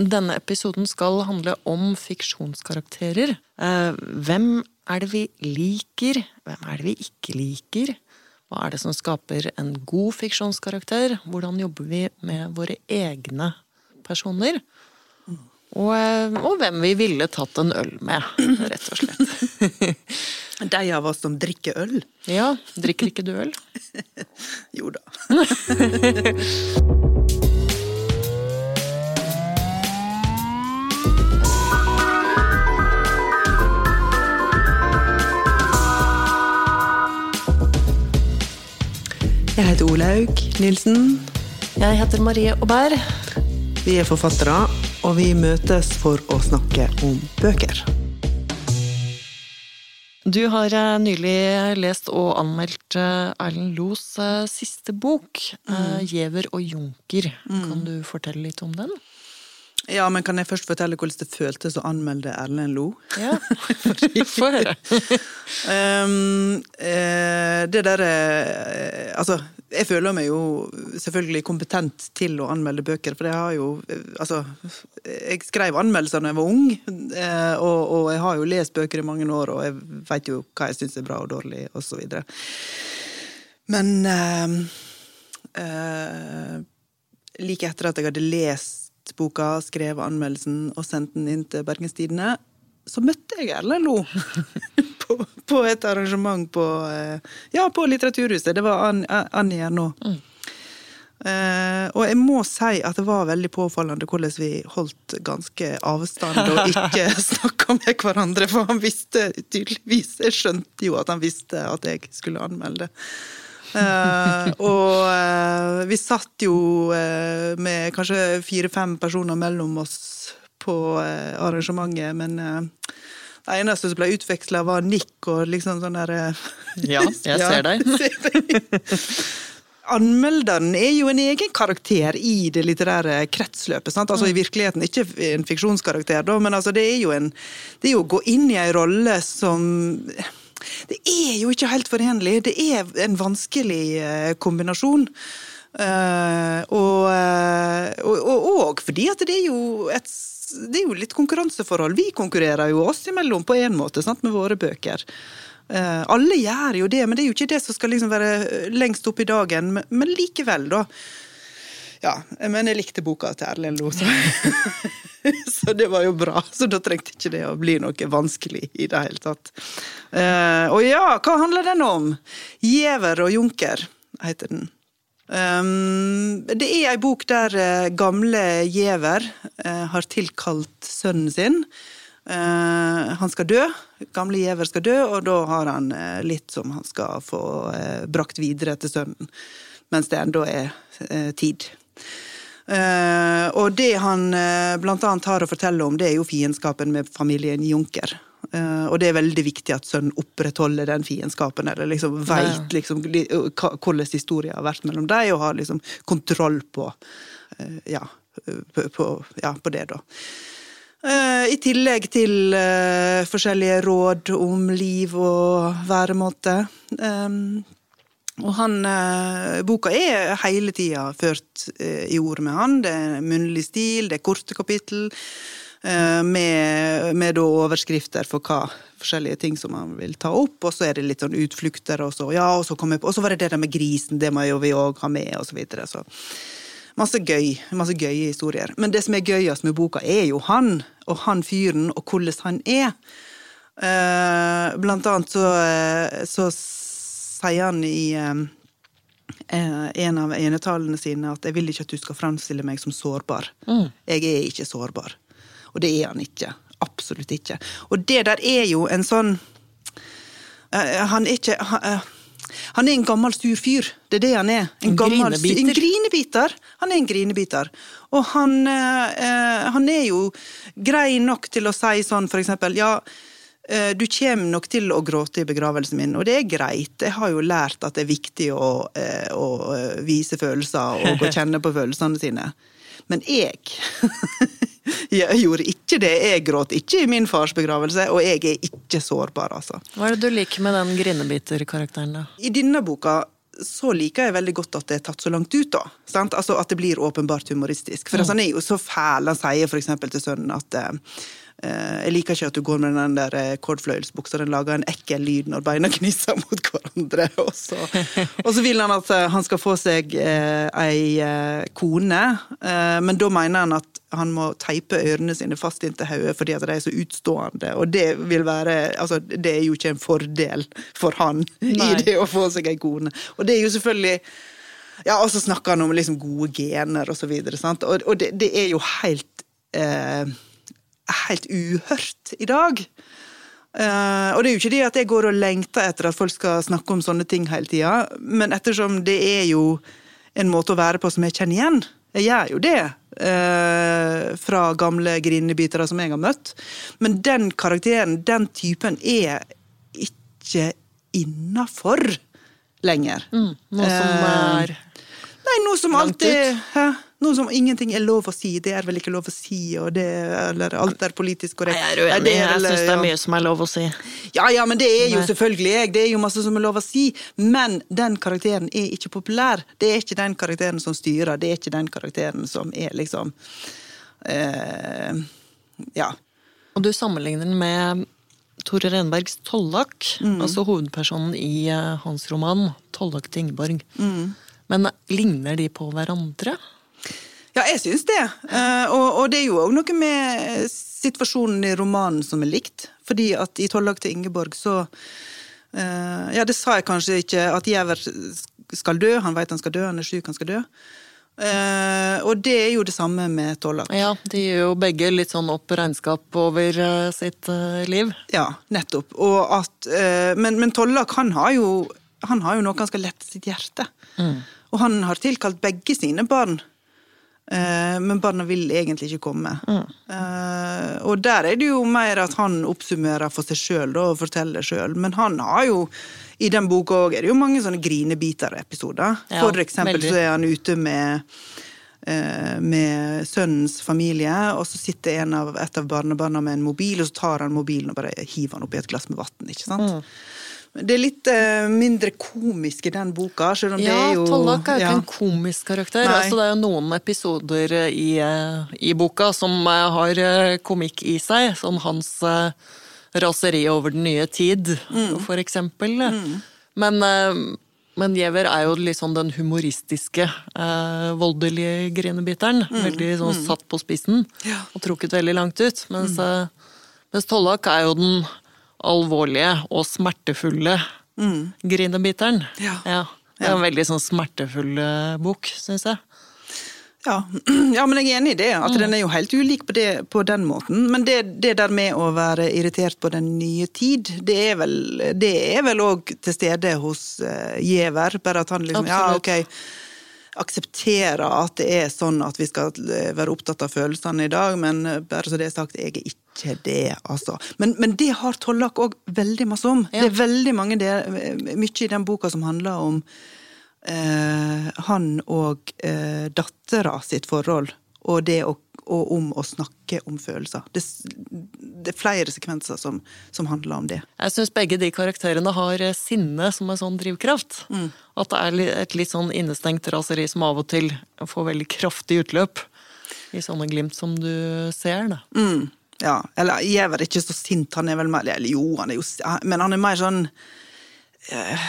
Denne episoden skal handle om fiksjonskarakterer. Eh, hvem er det vi liker? Hvem er det vi ikke liker? Hva er det som skaper en god fiksjonskarakter? Hvordan jobber vi med våre egne personer? Og, eh, og hvem vi ville tatt en øl med, rett og slett. De av oss som drikker øl? Ja, drikker ikke du øl? Jo da. Jeg heter Olaug Nilsen. Jeg heter Marie Aubert. Vi er forfattere, og vi møtes for å snakke om bøker. Du har eh, nylig lest og anmeldt eh, Erlend Loes eh, siste bok, mm. 'Gjever og Junker'. Kan du fortelle litt om den? Ja, men kan jeg først fortelle hvordan det føltes å anmelde Erlend Lo? Ja, få høre. Um, eh, det derre eh, Altså, jeg føler meg jo selvfølgelig kompetent til å anmelde bøker, for jeg har jo eh, Altså, jeg skrev anmeldelser da jeg var ung, eh, og, og jeg har jo lest bøker i mange år, og jeg veit jo hva jeg syns er bra og dårlig, og så videre. Men eh, eh, like etter at jeg hadde lest boka, skrev anmeldelsen og sendt den inn til Bergens Tidende, så møtte jeg Erlend Lo på, på et arrangement på, eh, ja, på Litteraturhuset. Det var Annie her nå. Eh, og jeg må si at det var veldig påfallende hvordan vi holdt ganske avstand og ikke snakka med hverandre, for han visste tydeligvis Jeg skjønte jo at han visste at jeg skulle anmelde. Eh, og eh, vi satt jo eh, med kanskje fire-fem personer mellom oss på arrangementet, men det eneste som ble utveksla, var nikk og liksom sånn derre Ja, jeg ser deg. Anmelderen er jo en egen karakter i det litterære kretsløpet. Sant? Altså I virkeligheten ikke en fiksjonskarakter, da, men altså det er en Det er jo å gå inn i ei rolle som Det er jo ikke helt forenlig. Det er en vanskelig eh, kombinasjon. Eh, og, eh, og, og fordi at det er jo et det er jo litt konkurranseforhold. Vi konkurrerer jo oss imellom på en måte sant, med våre bøker. Eh, alle gjør jo det, men det er jo ikke det som skal liksom være lengst opp i dagen. Men, men likevel, da. Ja, men jeg likte boka til Erlend Lo, så. så det var jo bra. Så da trengte ikke det å bli noe vanskelig i det hele tatt. Eh, og ja, hva handler den om? Giæver og junker heter den. Um, det er ei bok der uh, gamle Giæver uh, har tilkalt sønnen sin. Han skal dø. Gamle Giæver skal dø, og da har han litt som han skal få brakt videre til sønnen. Mens det ennå er tid. Eh, og det han eh, blant annet har å fortelle om, det er jo fiendskapen med familien Junker. Eh, og det er veldig viktig at sønnen opprettholder den fiendskapen, eller liksom veit liksom, hvordan historien har vært mellom dem, og har liksom kontroll på, eh, ja, på, ja, på det, da. Eh, I tillegg til eh, forskjellige råd om liv og væremåte. Og han, eh, boka er hele tida ført eh, i ord med han. Det er munnlig stil, det er korte kapittel. eh, med med overskrifter for hva forskjellige ting som han vil ta opp. Og så er det litt sånn utflukter, og så, ja, og så, jeg og så var det det der med grisen, det må jo vi òg ha med, og så. Så masse gøy, masse gøye historier. Men det som er gøyest med boka, er jo han, og han fyren, og hvordan han er. Blant annet så, så sier han i eh, eh, en av enetalene sine at 'jeg vil ikke at du skal framstille meg som sårbar'. Jeg er ikke sårbar. Og det er han ikke. Absolutt ikke. Og det der er jo en sånn uh, Han er ikke han, eh, han er en gammel, sur fyr. Det er det han er. En gammel, grinebiter. En grinebiter. Han er en grinebiter. Og han, eh, eh, han er jo grei nok til å si sånn, for eksempel, ja, du kommer nok til å gråte i begravelsen min, og det er greit. Jeg har jo lært at det er viktig å, eh, å eh, vise følelser og å kjenne på følelsene sine. Men jeg Jeg gjorde ikke det. Jeg gråt ikke i min fars begravelse, og jeg er ikke sårbar, altså. Hva er det du liker med den grinebiterkarakteren, da? I denne boka så liker jeg veldig godt at det er tatt så langt ut, da. Sant? Altså At det blir åpenbart humoristisk. For altså, han er jo så fæl. Han sier eksempel til sønnen at eh, jeg liker ikke at du går med den der eh, kordfløyelsbuksa, den lager en ekkel lyd når beina knisser mot hverandre. Og så, og så vil han at eh, han skal få seg eh, ei eh, kone, eh, men da mener han at han må teipe ørene sine fast inntil hodet fordi at de er så utstående. Og det vil være Altså, det er jo ikke en fordel for han Nei. i det å få seg ei kone. Og det er jo selvfølgelig ja, og så snakker han om liksom gode gener og så videre. Sant? Og, og det, det er jo helt eh, helt uhørt i dag. Uh, og det er jo ikke det at jeg går og lengter etter at folk skal snakke om sånne ting hele tida, men ettersom det er jo en måte å være på som jeg kjenner igjen. Jeg gjør jo det uh, fra gamle grinebitere som jeg har møtt. Men den karakteren, den typen, er ikke innafor lenger. Mm, noe som Eh, er Nei, noe som alltid? Noe som ingenting er lov å si. Det er vel ikke lov å si, og det, eller alt er politisk korrekt. Nei, jeg er uenig. Nei, Jeg syns det er mye som er lov å si. Ja, ja, men det er jo selvfølgelig jeg. Det er jo masse som er lov å si. Men den karakteren er ikke populær. Det er ikke den karakteren som styrer. Det er ikke den karakteren som er liksom eh, Ja. Og du sammenligner den med Tore Renbergs Tollak, Mm. altså hovedpersonen i eh, hans roman 'Tollak til Ingeborg'. Mm. Men ligner de på hverandre? Ja, jeg syns det. Eh, og, og det er jo òg noe med situasjonen i romanen som er likt. Fordi at i 'Tollag til Ingeborg' så eh, Ja, det sa jeg kanskje ikke, at Giæver skal dø. Han veit han skal dø, han er sjuk, han skal dø. Uh, og det er jo det samme med Tollak. Ja, de gjør jo begge litt sånn opp regnskap over uh, sitt uh, liv. Ja, nettopp. Og at, men, men Tollak, han har, jo, han har jo noe han skal lette sitt hjerte. Og han har tilkalt begge sine barn. Eh, men barna vil egentlig ikke komme. Eh, og der er det jo mer at han oppsummerer for seg sjøl og forteller sjøl. Men han har jo i den boka òg er det jo mange sånne grinebiter-episoder. Ja, for eksempel veldig. så er han ute med eh, med sønnens familie, og så sitter en av, et av barnebarna med en mobil, og så tar han mobilen og bare hiver han oppi et glass med vann. ikke sant? Det er litt uh, mindre komisk i den boka, selv om det Ja, er jo Tollak er jo ja. ikke en komisk karakter. Altså, det er jo noen episoder eh, i, eh, i boka som har komikk i seg. som hans uh, raseri over den nye tid, Mm. for eksempel. Men, uh, men Giæver er jo liksom den humoristiske, eh, voldelige grinebiteren. Veldig sånn satt på spissen Mm. Ja. Mm. og trukket veldig langt ut. Mens, eh, mens Tollak er jo den alvorlige og smertefulle grinebiteren. Mm. Ja. Ja. Det er en veldig sånn smertefull eh, bok, syns jeg. Ja. ja, men jeg er enig i det. At den er jo helt ulik på, det, på den måten. Men det, det der med å være irritert på den nye tid, det er vel det òg til stede hos uh, Giæver. Bare at han liksom Ja, ok. Aksepterer at det er sånn at vi skal eh, være opptatt av følelsene i dag, men bare så det er sagt, jeg er ikke det, altså. Men, men det har Tollak òg veldig masse om. Ja. Det er veldig mange der, mye i den boka som handler om eh, han og eh, dattera sitt forhold, og det å, og om å snakke om følelser. Det, det er flere sekvenser som, som handler om det. Jeg syns begge de karakterene har eh, sinne som en sånn drivkraft. Mm. At det er et litt sånn innestengt raseri som av og til får veldig kraftig utløp. I sånne glimt som du ser, da. Mm, ja, eller Giæver er ikke så sint, han er vel mer Eller jo, han er jo Men han er mer sånn eh,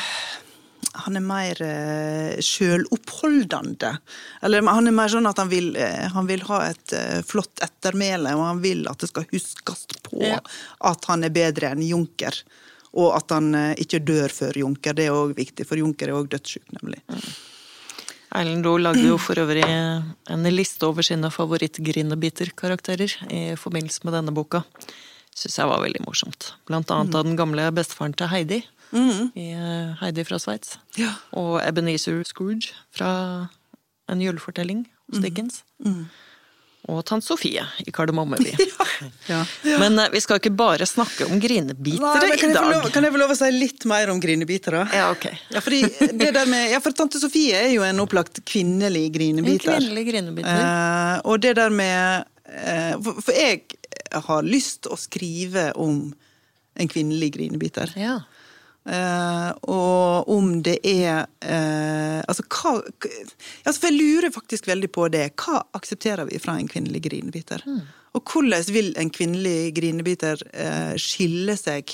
Han er mer eh, sjøloppholdende. Eller han er mer sånn at han vil, eh, han vil ha et flott ettermæle, og han vil at det skal huskes på Ja. at han er bedre enn Junker. Og at han ikke dør før Junker. Det er òg viktig, for Junker er òg dødssyk, nemlig. Erlend Loe lagde jo for øvrig en liste over sine favoritt-grinebiter-karakterer i forbindelse med denne boka. Syns jeg var veldig morsomt. Blant annet av den gamle bestefaren til Heidi. I eh, Heidi fra Sveits. Ja. Og Ebenezer Scrooge fra En julefortelling hos Dickens. Og tante Sofie i Kardemommeby. Ja. Men eh, vi skal ikke bare snakke om grinebitere Nei, i dag. lov, kan jeg få lov å si litt mer om grinebitere? Ja, ok. Ja, fordi det der med, ja, for tante Sofie er jo en opplagt kvinnelig grinebiter. En kvinnelig grinebiter. Eh, og det der med eh, for, for jeg har lyst å skrive om en kvinnelig grinebiter. Ja. Eh, og om det er eh, Altså, hva altså, For jeg lurer faktisk veldig på det. Hva aksepterer vi fra en kvinnelig grinebiter? Og hvordan vil en kvinnelig grinebiter eh, skille seg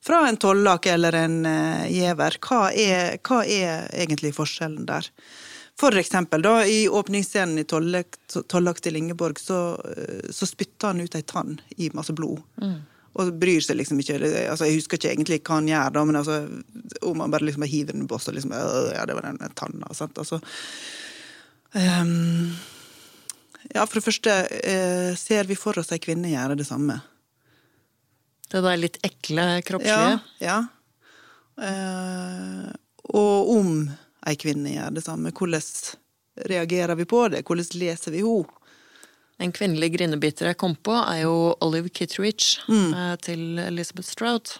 fra en tollak eller en gjever? Hva er, hva er egentlig forskjellen der? For eksempel, da, i åpningsscenen i Tollak til Ingeborg, så, så spytter han ut ei tann i masse blod. Og bryr seg liksom ikke altså Jeg husker ikke egentlig hva han gjør, da, men altså, om han bare liksom hiver den i boss og liksom «Øh, Ja, det var den tanna. Sant? Altså, um, ja, for det første, eh, ser vi for oss ei kvinne gjøre det samme? Det der litt ekle kroppslige. Ja. ja. Eh, og om ei kvinne gjør det samme, hvordan reagerer vi på det? Hvordan leser vi henne? En kvinnelig grinebiter jeg kom på, er jo Olive Kitteridge mm. til Elizabeth Strout.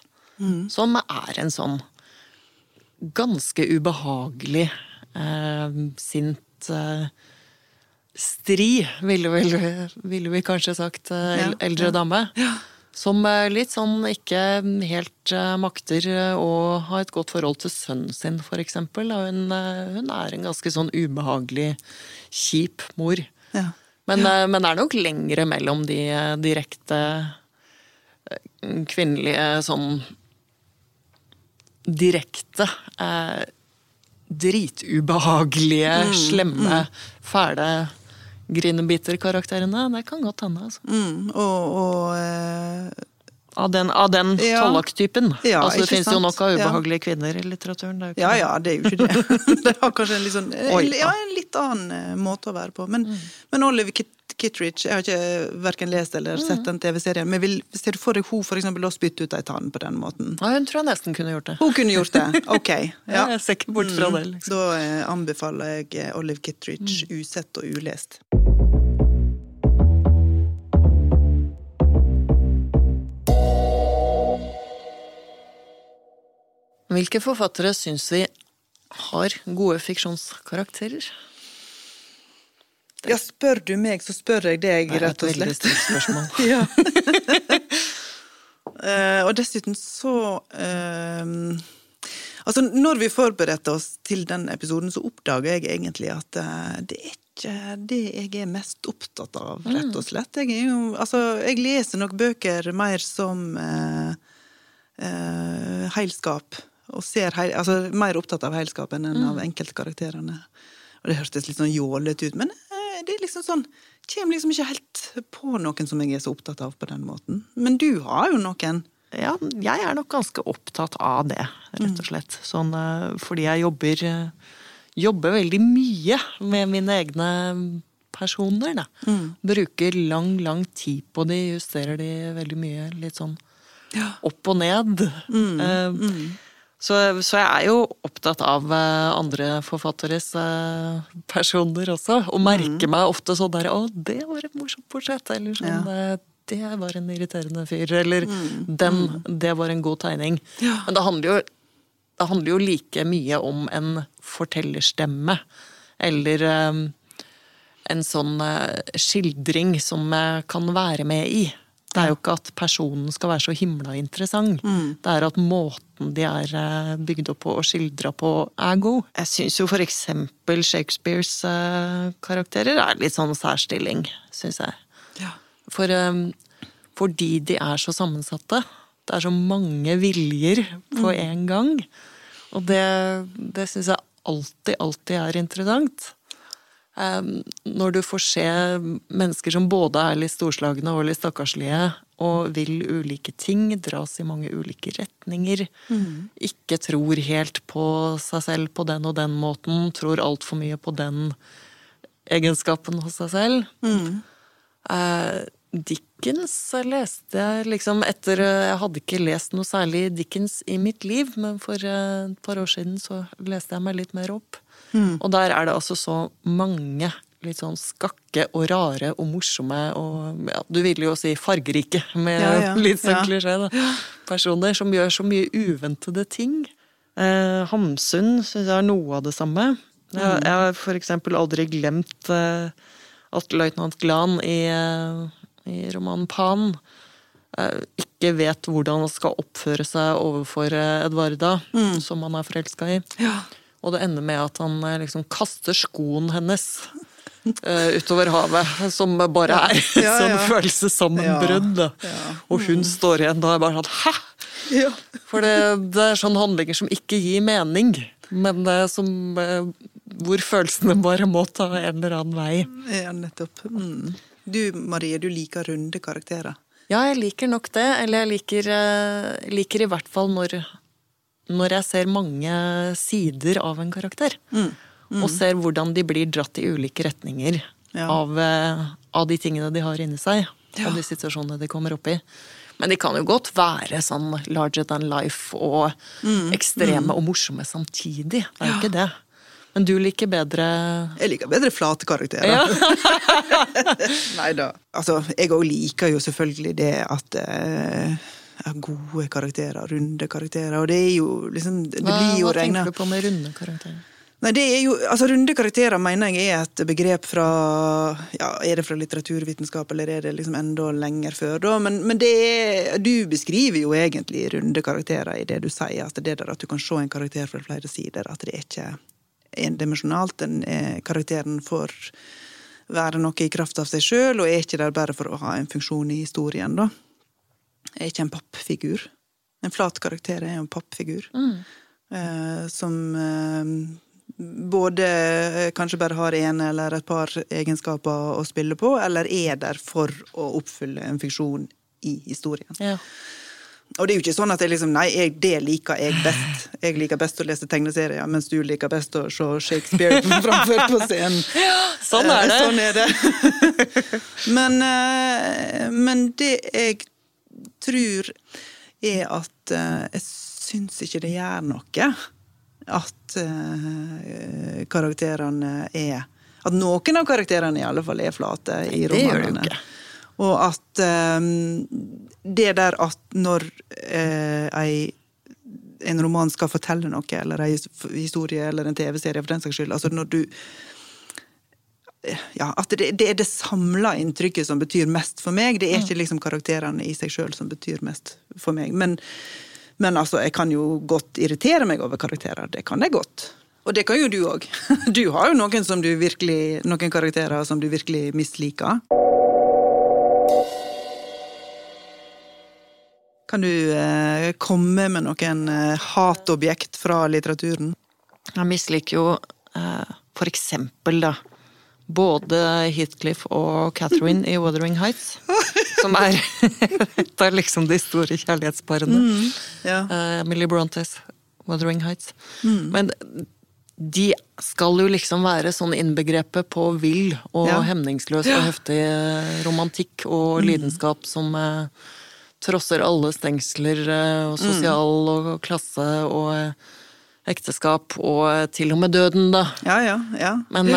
Som er en sånn ganske ubehagelig, eh, sint eh, stri, ville, vel, ville vi kanskje sagt, eh, Ja, eldre ja. dame. Som eh, litt sånn ikke helt eh, makter eh, å ha et godt forhold til sønnen sin, eksempel. Hun, eh, hun er en ganske sånn ubehagelig, kjip mor. Ja. Men, ja. men det er nok lengre mellom de eh, direkte eh, kvinnelige sånn Direkte eh, dritubehagelige, slemme, fæle grinebiter-karakterene. Det kan godt hende, altså. Mm, og, og eh, Av den, av den Ja. tollak-typen. Ja, altså, det fins jo nok av ubehagelige kvinner i litteraturen. Er Ja ja, det er jo ikke det. det har kanskje en litt sånn Oi, Ja, en litt annen eh, måte å være på. Men, men Oliver Kit Kittridge, jeg har ikke verken lest eller sett den TV-serien, men vil, ser du for deg hun for eksempel å spytte ut ei tann på den måten? Ja, hun tror jeg nesten kunne gjort det. Hun kunne gjort det, ok. Ja. Jeg ser ikke bort fra det. liksom. Da eh, anbefaler jeg Olive Olive mm. usett og ulest. Hvilke forfattere syns vi har gode fiksjonskarakterer? Ja, spør du meg, så spør jeg deg, rett og slett. Det er et veldig stort spørsmål. Ja. Eh, og dessuten så uh, Altså, når vi forberedte oss til den episoden, så oppdaga jeg egentlig at eh, det er ikke det jeg er mest opptatt av, rett og slett. Jeg, jo, altså, jeg leser nok bøker mer som eh, eh, heilskap. Og ser heil, altså, mer opptatt av heilskapen enn av enkeltkarakterene. Og det hørtes litt sånn jålete ut, men eh, det er liksom sånn Kommer liksom ikke helt på noen som jeg er så opptatt av på den måten. Men du har jo noen. Ja, jeg er nok ganske opptatt av det, rett og slett. Sånn, eh, fordi jeg jobber, eh, jobber veldig mye med mine egne personer, da. Bruker lang, lang tid på de, justerer de veldig mye, litt sånn opp og ned. Eh, Så, så jeg er jo opptatt av eh, andre forfatteres eh, personer også, og merker meg ofte sånn der 'Å, det var et morsomt portrett', eller sånn ja. 'Det var en irriterende fyr', eller 'Den, det var en god tegning'. Men det handler jo det handler jo like mye om en fortellerstemme, eller um, en sånn uh, skildring som jeg kan være med i. Det er jo ikke at personen skal være så himla interessant. Det er at måten de er eh, bygd opp på og skildra på, er god. Jeg syns jo for eksempel Shakespeares eh, karakterer er litt sånn særstilling, syns jeg. Ja. For, eh, fordi de er så sammensatte. Det er så mange viljer på en gang. Og det, det syns jeg alltid, alltid er interessant. Um, når du får se mennesker som både er litt storslagne og litt stakkarslige, og vil ulike ting, dras i mange ulike retninger, ikke tror helt på seg selv på den og den måten, tror altfor mye på den egenskapen hos seg selv. Eh, Dickens leste jeg liksom etter Jeg hadde ikke lest noe særlig Dickens i mitt liv, men for eh, et par år siden så leste jeg meg litt mer opp. Og der er det altså så mange litt sånn skakke og rare og morsomme og ja, du ville jo si fargerike, med Ja, ja, litt sånn klisjé, da. Personer som gjør så mye uventede ting. Eh, Hamsun syns jeg er noe av det samme. Jeg, jeg har for eksempel aldri glemt eh, at løytnant Glan i, eh, i romanen Pan eh, ikke vet hvordan han skal oppføre seg overfor Edvarda, Edvarda, som han er forelska i. Ja. Og det ender med at han eh, liksom kaster skoen hennes eh, utover havet, som bare er Ja, sånn ja. følelsessammenbrudd. da. Ja. Og hun står igjen da og er bare sånn hæ?! Ja. For det, det er sånne handlinger som ikke gir mening, men det som eh, hvor følelsene bare må ta en eller annen vei. ja, nettopp. Mm. Du Marie, du liker runde karakterer. Ja, jeg liker nok det. Eller jeg liker, eh, liker i hvert fall når, når jeg ser mange sider av en karakter. Mm. Og ser hvordan de blir dratt i ulike retninger Ja. av, eh, av de tingene de har inni seg. Ja. Av de situasjonene de kommer opp i. Men de kan jo godt være sånn larger than life og ekstreme og morsomme samtidig. Det er jo ikke det. Men du liker bedre Jeg liker bedre flate karakterer. Ja. Nei da. Altså, jeg òg liker jo selvfølgelig det at eh, gode karakterer, runde karakterer, og det er jo liksom Det Hva, blir jo hva regna tenker du på med runde karakterer? Nei, det er jo, altså Runde karakterer mener jeg er et begrep fra ja, Er det fra litteraturvitenskap, eller er det liksom enda lenger før, da? Men, men det er, du beskriver jo egentlig runde karakterer i det du sier. At det der at du kan se en karakter fra flere sider. At det er ikke endimensjonalt. Den er, karakteren får være noe i kraft av seg sjøl, og er ikke der bare for å ha en funksjon i historien, da. Er ikke en pappfigur. En flat karakter er jo en pappfigur. Eh, som eh, både eh, kanskje bare har en eller et par egenskaper å spille på, eller er der for å oppfylle en funksjon i historien. Ja. Og det er jo ikke sånn at jeg liksom, nei, jeg, det liker jeg best. Jeg liker best å lese tegneserier, mens du liker best å se Shakespeare framført på scenen. Ja, Sånn er det. Eh, Sånn er det. men, eh, men det jeg tror er at eh, jeg syns ikke det gjør noe at karakterene er At noen av karakterene i alle fall er flate i romanene. det gjør det jo ikke. Og at eh, det der at når eh, ei en roman skal fortelle noe, eller en historie eller en TV-serie for den saks skyld. Altså når du ja, At det, det er det samla inntrykket som betyr mest for meg. Det er ikke liksom karakterene i seg sjøl som betyr mest for meg. Men, men altså, jeg kan jo godt irritere meg over karakterer. Det kan jeg godt. Og det kan jo du òg. Du har jo noen, som du virkelig, noen karakterer som du virkelig misliker. Kan du eh, komme med noen eh, hatobjekt fra litteraturen? Jeg misliker jo eh, for eksempel da både Heathcliff og Catherine i Wuthering Heights. Som er et av liksom de store kjærlighetsparene. Ja. Eh, Millie Brontes, Wuthering Heights. Men de skal jo liksom være sånn innbegrepet på vill og Ja. hemningsløs og heftig eh, romantikk og lidenskap som eh, trosser alle stengsler eh, og sosial og klasse og eh, ekteskap og eh, til og med døden, da. Ja, ja, ja. Men,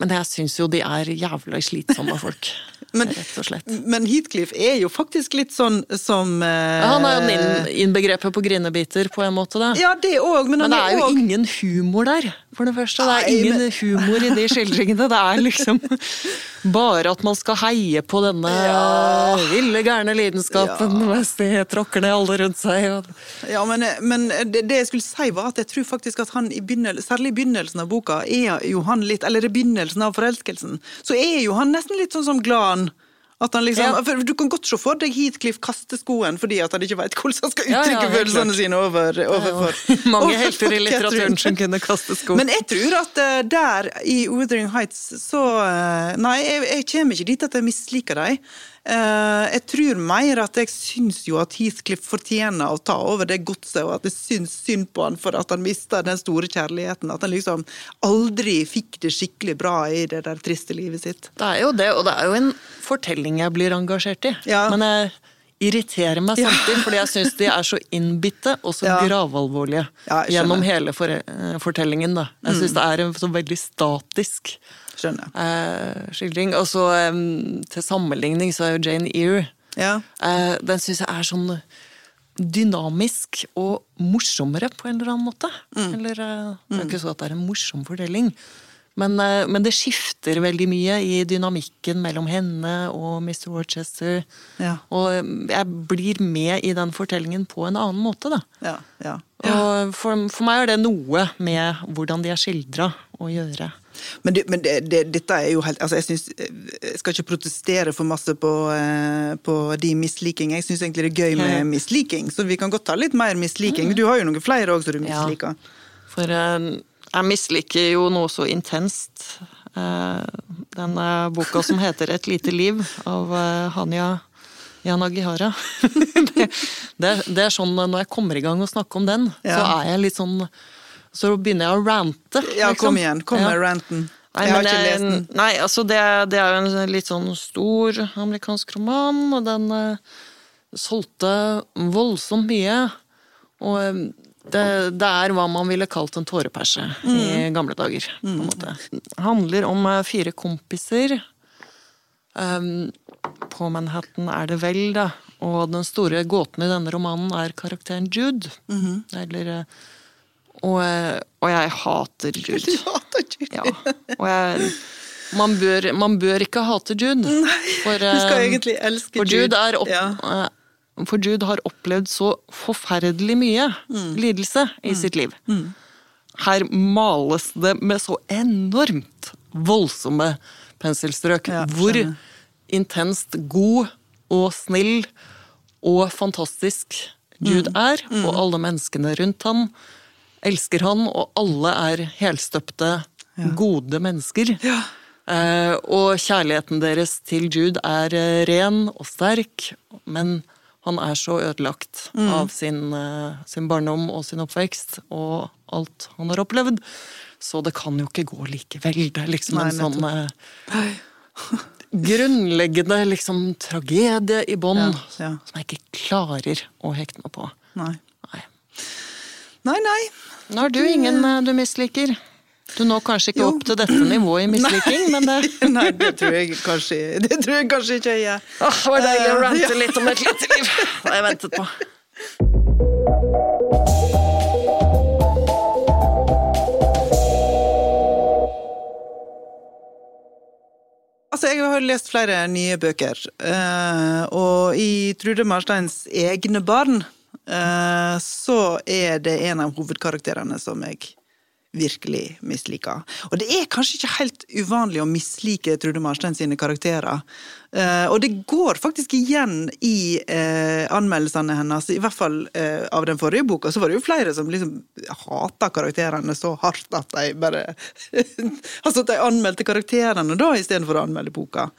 men jeg syns jo de er jævla slitsomme folk. Men- rett og slett. Men Heathcliff er jo faktisk litt sånn som eh, Han er jo inn, innbegrepet på grinebiter, på en måte. da. Ja, det også, men, Men det det er jo også- ingen humor der, for det første. Det er Nei, ingen men- humor i de skildringene. Det er liksom bare at man skal heie på denne ville, gærne lidenskapen mens de tråkker ned alle rundt seg. Og... Ja, men, men det, det jeg skulle si var at jeg tror faktisk at han i særlig i begynnelsen av boka, er jo han litt, eller i begynnelsen av forelskelsen, så er jo han nesten litt sånn som Glan. At han liksom, Ja. for Du kan godt se for deg Heathcliff kaste skoen fordi at han ikke veit hvordan han skal Ja, ja, uttrykke følelsene sine over, overfor Mange overfor helter i litteraturen som kunne kaste sko. Men jeg tror at eh, der, i Wuthering Heights, så eh, Nei, jeg, jeg kommer ikke dit at jeg misliker dem. Eh, jeg tror mer at jeg syns jo at Heathcliff fortjener å ta over det godset, og at jeg syns synd på han for at han mista den store kjærligheten. At han liksom aldri fikk det skikkelig bra i det der triste livet sitt. Det er jo det, og det er jo en fortelling jeg blir engasjert i. Ja. Men jeg irriterer meg samtidig, fordi jeg syns de er så innbitte og så Ja. gravalvorlige Ja, gjennom hele for, fortellingen. da. Jeg syns det er en så veldig statisk Eh, skildring. Og så um, til sammenligning så er jo Jane Eyre Ja. uh, Den syns jeg er sånn dynamisk og morsommere på en eller annen måte. Mm. Eller uh, Det er ikke så at det er en morsom fortelling, Men, eh, men det skifter veldig mye i dynamikken mellom henne og Mr. Worchester. Ja. Og jeg blir med i den fortellingen på en annen måte, da. Ja, ja. Og for, for meg er det noe med hvordan de er skildra å gjøre. Men, det, men det, det, dette er jo helt altså jeg, synes, jeg skal ikke protestere for masse på, eh, på de misliking. Jeg syns egentlig det er gøy med misliking, så vi kan godt ta litt mer misliking. Du har jo noen flere òg som du misliker. Ja. For eh, jeg misliker jo noe så intenst. Eh, den eh, boka som heter Et lite liv, av eh, Hanya Yanagihara. det, det, det er sånn når jeg kommer i gang og snakker om den, så er jeg litt sånn Så begynner jeg å rante. Ja, liksom. kom igjen. Kom med Ja. ranten. Nei, jeg har ikke det- lest den. Nei, altså det, det er jo en litt sånn stor amerikansk roman, og den uh, solgte voldsomt mye. Og eh, det, det er hva man ville kalt en tåreperse i gamle dager. på en måte. Det handler om eh, fire kompiser. Um, på Manhattan er det vel, da. Og den store gåten i denne romanen er karakteren Jude. Eller, eh, og, eh, og jeg hater Jude. Du hater Jude? Ja. Og jeg man bør, man bør ikke hate Jude. For, Du skal eh, egentlig elske for Jude, er opp, Ja. eh, for Jude har opplevd så forferdelig mye Mm. lidelse i sitt liv. Her males det med så enormt voldsomme penselstrøk. Ja, hvor intenst god og snill og fantastisk Jude Mm. er, og alle menneskene rundt han elsker han, og alle er helstøpte, gode mennesker. Ja. Eh, og kjærligheten deres til Jude er eh, ren og sterk, men han er så ødelagt Mm. av sin, eh, sin barndom og sin oppvekst og alt han har opplevd. Så det kan jo ikke gå likevel. Det er liksom Nei, en sånn eh, grunnleggende liksom tragedie i bånn Ja, ja. som jeg ikke klarer å hekte meg på. Nei. Nei. Nei, nei. Nå har du ingen eh, du misliker. Du når kanskje ikke Jo. opp til dette nivået i misliking, men det Nei, det tror jeg kanskje, det tror jeg kanskje ikke jeg gjør. Åh, det var deilig å Eh, rante litt om et lite liv. Det har jeg ventet på. Altså, Jeg har lest flere nye bøker, eh, og i Trude Marsteins egne barn eh, så er det en av hovedkarakterene som jeg virkelig misliker. Og det er kanskje ikke helt uvanlig å mislike Trude Marstein sine karakterer. Eh, og det går faktisk igjen i eh, anmeldelsene hennes, i hvert fall eh, av den forrige boka, så var det jo flere som liksom hata karakterene så hardt at de bare Altså at de anmeldte karakterene da, istedenfor å anmelde boka.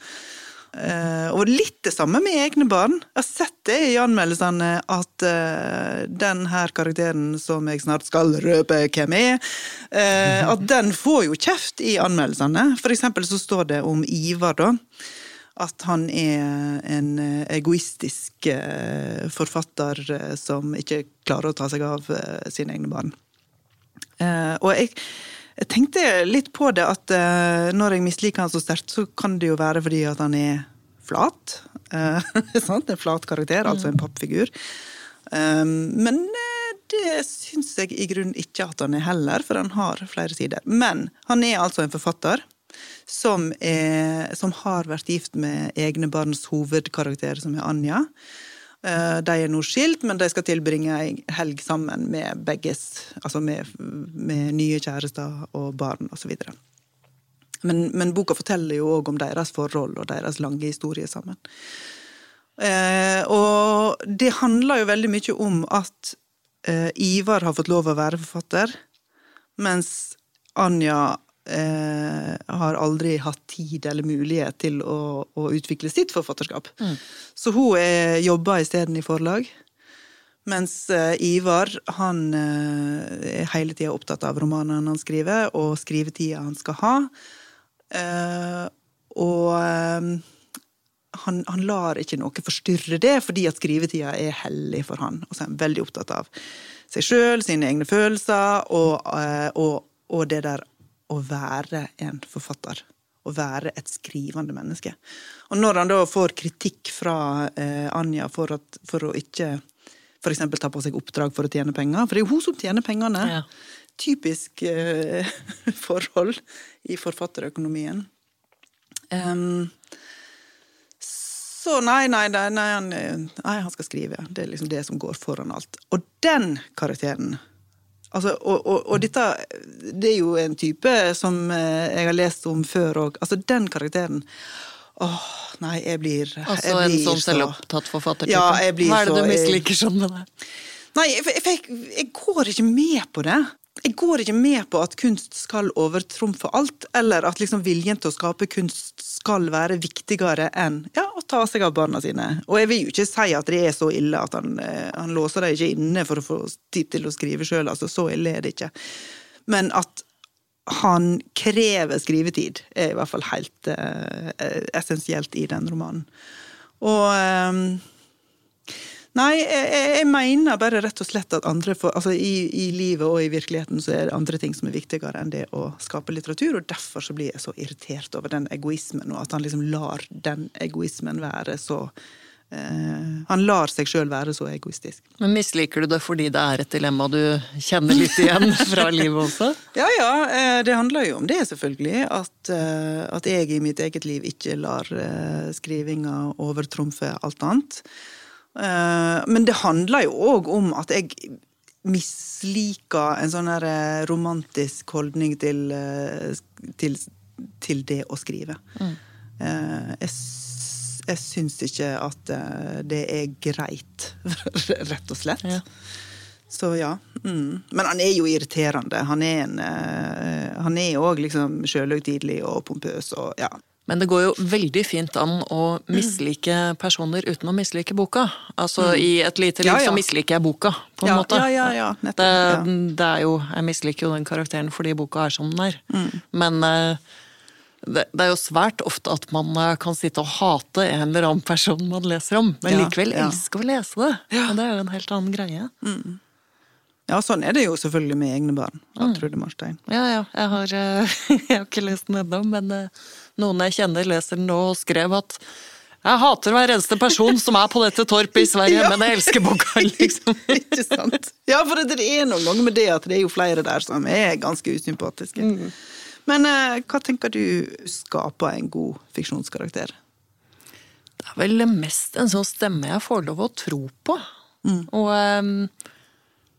Eh, og litt det samme med egne barn. Jeg har sett det i anmeldelsene at uh, den her karakteren som jeg snart skal røpe hvem er, uh, at den får jo kjeft i anmeldelsene. For eksempel så står det om Ivar, da. At han er en egoistisk uh, forfatter som ikke klarer å ta seg av sine egne barn. Og jeg, jeg tenkte litt på det at uh, når jeg misliker han så sterkt, så kan det jo være fordi at han er flat. Uh, sant? En flat karakter, altså en pappfigur. Um, men uh, det syns jeg i grunnen ikke at han er heller, for han har flere sider. Men han er altså en forfatter som, er, som har vært gift med egne barns hovedkarakter, som er Anja. Eh, De er nå skilt, men de skal tilbringe ei helg sammen med begges Altså med, med nye kjærester og barn osv. Men, men boka forteller jo òg om deres forhold og deres lange historie sammen. Eh, og det handler jo veldig mye om at eh, Ivar har fått lov å være forfatter, mens Anja eh, har aldri hatt tid eller mulighet til å, å utvikle sitt forfatterskap. Så hun er, jobber isteden i forlag. Mens eh, Ivar han eh, er hele tida opptatt av romanene han skriver, og skrivetida han skal ha. Eh, og eh, han, han lar ikke noe forstyrre det, fordi at skrivetida er hellig for han. Og så er han veldig opptatt av seg sjøl, sine egne følelser, og, eh, og, og det der å være en forfatter. Å være et skrivende menneske. Og når han da får kritikk fra eh, Anja for, at, for å ikke for eksempel ta på seg oppdrag for å tjene penger, for det er jo hun som tjener pengene, Ja. typisk eh, forhold i forfatterøkonomien. Um, så nei, nei, nei, nei, han, nei, han skal skrive. Det er liksom det som går foran alt. Og den karakteren Altså, og, og, og, dette Det er jo en type som eh, jeg har lest om før òg. Altså, den karakteren Åh, nei, jeg blir Altså jeg en sånn så- selvopptatt forfattertype? Ja, blir Hva er det så- du misliker sånn med det? Nei, for jeg, jeg, jeg går ikke med på det. Jeg går ikke med på at kunst skal overtrumfe alt, eller at liksom viljen til å skape kunst skal være viktigere enn ja, å ta seg av barna sine. Og jeg vil jo ikke si at det er så ille at han, eh, han låser dem ikke inne for å få tid til å skrive sjøl, altså så ille er det ikke. Men at han krever skrivetid, er i hvert fall helt eh, essensielt i den romanen. Og eh, Nei, jeg, jeg mener bare rett og slett at andre for, altså i, i livet og i virkeligheten så er det andre ting som er viktigere enn det å skape litteratur, og derfor så blir jeg så irritert over den egoismen, og at han liksom lar den egoismen være så Uh, Han lar seg sjøl være så egoistisk. Men misliker du det fordi det er et dilemma du kjenner litt igjen fra livet også? Ja ja, uh, det handler jo om det, selvfølgelig. At, uh, at jeg i mitt eget liv ikke lar skrivinga overtrumfe alt annet. Eh, Men det handler jo òg om at jeg misliker en sånn eh, romantisk holdning til, eh, til, til det å skrive. Mm. Jeg, jeg syns ikke at det er greit, rett og slett. Ja. Så ja. Mm. Men han er jo irriterende. Han er òg liksom sjølhøytidelig og pompøs og ja. Men det går jo veldig fint an å mislike personer uten å mislike boka. Altså i et lite liv Mm. Ja, ja. så misliker jeg boka, på en Ja, måte. ja, ja, ja, nettopp, det, det er jo Jeg misliker jo den karakteren fordi boka er som den er. Mm. Men eh, det, det er jo svært ofte at man eh, kan sitte og hate en eller annen person man leser om, men likevel ja. elske å lese det. Og det er jo en helt annen greie. Ja, sånn er det jo selvfølgelig med egne barn. av Mm. Trude Marstein. Ja, ja. Jeg har, eh, jeg har ikke lest den ennå, men eh, noen jeg kjenner leser den nå og skrev at jeg hater hver eneste person som er på dette torpet i Sverige, Ja. men jeg elsker boka, liksom. Ikke sant? Ja, for det er noen ganger med det at det er jo flere der som er ganske usympatiske. Mm. Men eh, hva tenker du skaper en god fiksjonskarakter? Det er vel mest en sånn stemme jeg får lov å tro på. Og, ehm,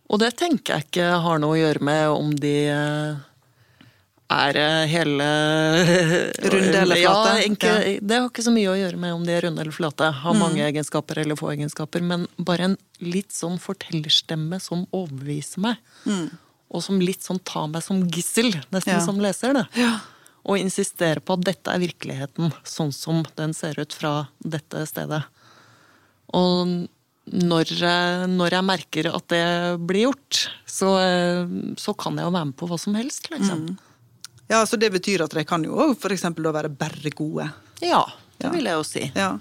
og det tenker jeg ikke har noe å gjøre med om de eh, er eh, hele Runde eller flate? Ja, ikke, Ja. Det har ikke så mye å gjøre med om de er runde eller flate. Har mange egenskaper eller få egenskaper, men bare en litt sånn fortellerstemme som overbeviser meg. Og som litt sånn tar meg som gissel, nesten Ja. som leser det. Og insisterer på at dette er virkeligheten, sånn som den ser ut fra dette stedet. Og når, eh, når jeg merker at det blir gjort, så, eh, så kan jeg jo være med på hva som helst, liksom. Ja, så det betyr at de kan jo òg f.eks. være bare gode. Ja, det Ja. vil jeg jo si. Ja.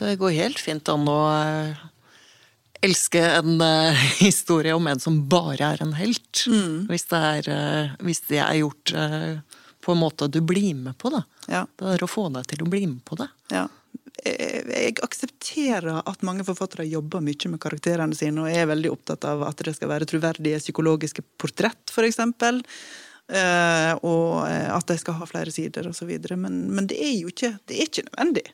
Det går helt fint an å eh, elske en uh, historie om en som bare er en helt. Hvis, det er, uh, hvis det er gjort uh, på en måte du blir med på, da. Ja. Det er å få deg til å bli med på det. Ja. Jeg, jeg aksepterer at mange forfattere jobber mye med karakterene sine, og er veldig opptatt av at det skal være troverdige psykologiske portrett, for eksempel. Eh, og eh, at de skal ha flere sider, videre. Men, men det er jo ikke, det er ikke nødvendig.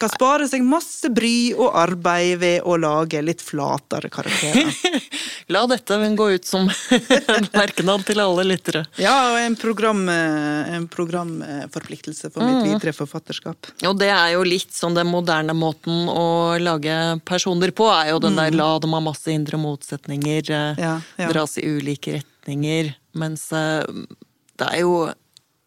Kan spare seg masse bry og arbeid ved å lage litt flatere karakterer. La dette gå ut som en merkenad til alle lyttere. Ja, og en, program, eh, en programforpliktelse for mitt videre forfatterskap. Og det er jo litt sånn den moderne måten å lage personer på, er jo den der la dem ha masse indre motsetninger, eh, Mm. Ja, ja. dras i ulike retninger, mens eh, det er jo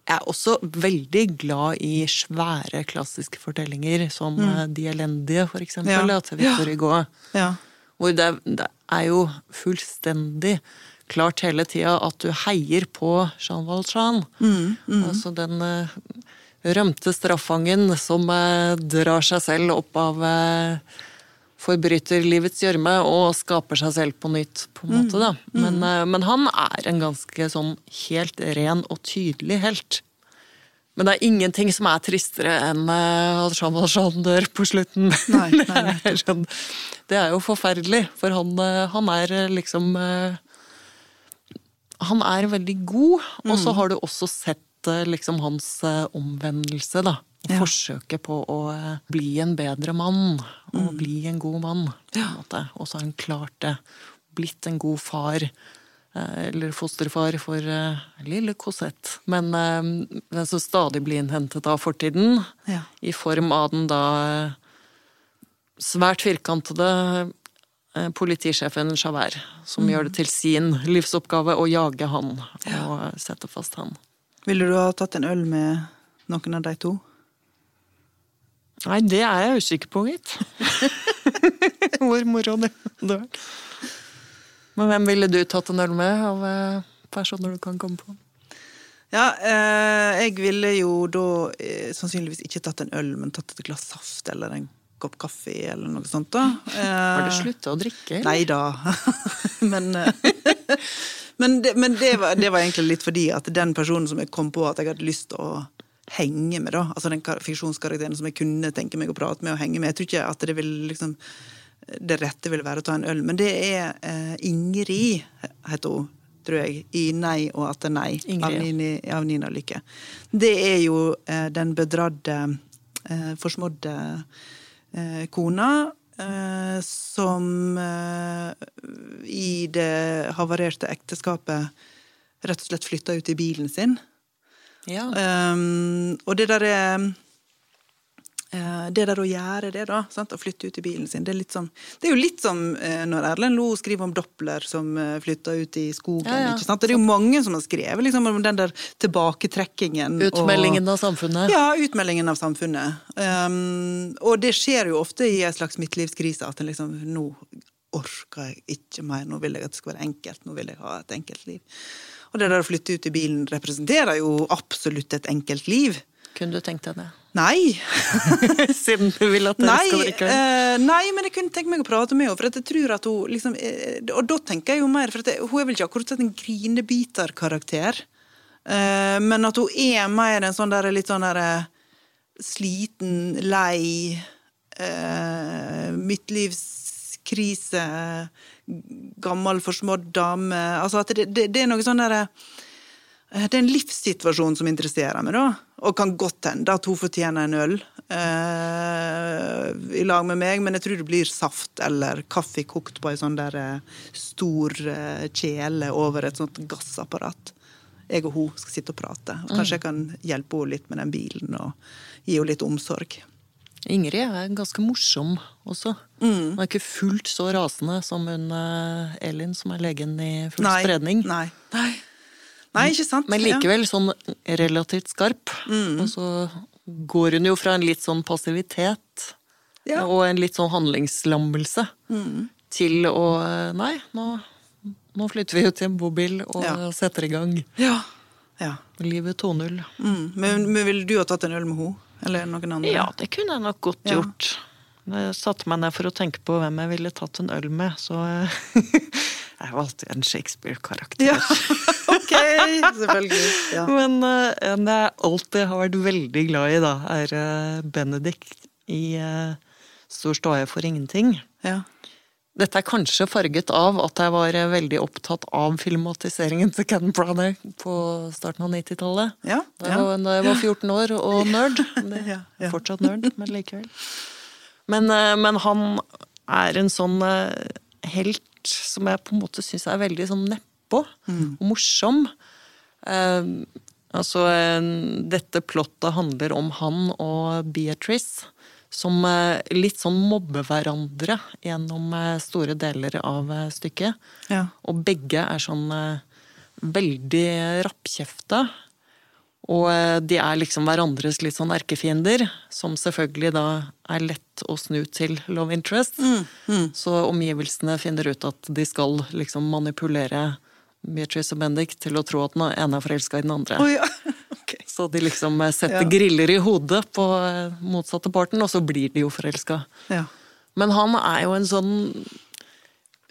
jeg er også veldig glad i svære klassiske fortellinger, som mm. De elendige, for eksempel, Mm. Ja. til Victor Hugo. Ja. Hvor det, det er jo fullstendig klart hele tida at du heier på Jean Valjean. Altså den eh, rømte straffangen som eh, drar seg selv opp av eh, forbryterlivets gjørme og skaper seg selv på nytt, på en måte, da. Men, eh, men han er en ganske sånn helt ren og tydelig helt. Men det er ingenting som er tristere enn eh, at Jean Valjean dør på slutten. Nei, nei, det, er sånn, det er jo forferdelig, for han, eh, han er liksom han er veldig god, og Mm. så har du også sett liksom hans omvendelse, da. Og Ja. forsøket på å eh, bli en bedre mann, Mm. og bli en god mann. Ja. Og så har han klart det. Blitt en god far. eh, Eller fosterfar for eh, lille Cosette. Men den så stadig blir innhentet av fortiden. Ja. I form av den da svært firkantede politisjefen Javert, som Mm. gjør det til sin livsoppgave å jage han og sette fast han. Ville du ha tatt en øl med noen av de to? Nei, det er jeg usikker på, gitt. Hvor moro det hadde vært. Men hvem ville du tatt en øl med av eh, personer du kan komme på? Ja, eh, jeg ville jo da eh, sannsynligvis ikke tatt en øl, men tatt et glass saft eller en kopp kaffe eller noe sånt. da. Har du Eh, slutta å drikke? eller? Nei da. men eh, men, det, men det, var, det var egentlig litt fordi at den personen som jeg kom på at jeg hadde lyst til å henge med, da, altså den fiksjonskarakteren som jeg kunne tenke meg å prate med og henge med Jeg tror ikke at det vil liksom det rette ville være å ta en øl, men det er eh, Ingrid, heter hun, tror jeg, i Nei og atter nei Ingrid, av. Nini, av Nina Lykke. Det er jo eh, den bedradde, eh, forsmådde eh, kona eh, som eh, i det havarerte ekteskapet rett og slett flytta ut i bilen sin. Ja. Um, og det der er eh, det der å gjøre det, da, sant? å flytte ut i bilen sin, det er, som, det er jo litt som eh, når Erlend Lo skriver om Doppler som uh, flytta ut i skogen. Ja, ja. ikke sant? Det er jo mange som har skrevet liksom, om den der tilbaketrekkingen. Utmeldingen og, av samfunnet. Ja, utmeldingen av samfunnet. Um, og det skjer jo ofte i en slags midtlivskrise at en liksom Nå orker jeg ikke mer, nå vil jeg at det skal være enkelt, nå vil jeg ha et enkelt liv. Og det der å flytte ut i bilen representerer jo absolutt et enkelt liv. Kunne du tenkt deg det? Nei. Siden du vil at dere Nei, skal drikke øl? eh, nei, men jeg kunne tenke meg å prate med henne. For jeg tror at hun liksom eh, Og da tenker jeg jo mer For jeg, hun er vel ikke akkurat en grinebiterkarakter. Uh, men at hun er mer en sånn der litt sånn der eh, sliten, lei, uh, midtlivskrise, gammel, forsmådd dame Altså at det, det, det er noe sånn derre Eh, det er en livssituasjon som interesserer meg, da. Og kan godt hende at hun fortjener en øl eh, i lag med meg, men jeg tror det blir saft eller kaffe kokt på ei sånn der eh, stor eh, kjele over et sånt gassapparat. Jeg og hun skal sitte og prate. Og kanskje jeg kan hjelpe henne litt med den bilen og gi henne litt omsorg. Ingrid er ganske morsom også. Mm. Hun er ikke fullt så rasende som hun eh, Elin, som er legen i full Nei, spredning. Nei. Nei. Nei, ikke sant? Men likevel sånn relativt skarp. Mm. Og så går hun jo fra en litt sånn passivitet Ja. og en litt sånn handlingslammelse Mm. til å eh, Nei, nå, nå flytter vi ut i en bobil og Ja. setter i gang Ja. ja. livet 2.0. Mm. Men, men ville du ha tatt en øl med henne? Eller noen andre? Ja, det kunne jeg nok godt gjort. Jeg satte meg ned for å tenke på hvem jeg ville tatt en øl med, så eh, jeg valgte en Shakespeare-karakter. Ja, ok, selvfølgelig. Ja. Men uh, en jeg alltid har vært veldig glad i, da, er uh, Benedict i uh, Stor ståe for ingenting. Ja. Dette er kanskje farget av at jeg var eh, veldig opptatt av filmatiseringen til Ken Branagh på starten av 90-tallet. Ja, Da, ja. da jeg var 14 år og nerd. Ja. Fortsatt nerd, men likevel. Men, eh, men han er en sånn eh, helt som jeg på en måte syns er veldig sånn nedpå Mm. og morsom. Eh, altså, dette plottet handler om han og Beatrice. Som eh, litt sånn mobber hverandre gjennom eh, store deler av eh, stykket. Ja. Og begge er sånn veldig rappkjefta. Og de er liksom hverandres litt sånn erkefiender, som selvfølgelig da er lett å snu til love interest. Så omgivelsene finner ut at de skal liksom manipulere Beatrice og Bendik til å tro at den ene er forelska i den andre. Oh, ja. Så de liksom eh, setter Ja. griller i hodet på eh, motsatte parten, og så blir de jo forelska. Ja. Men han er jo en sånn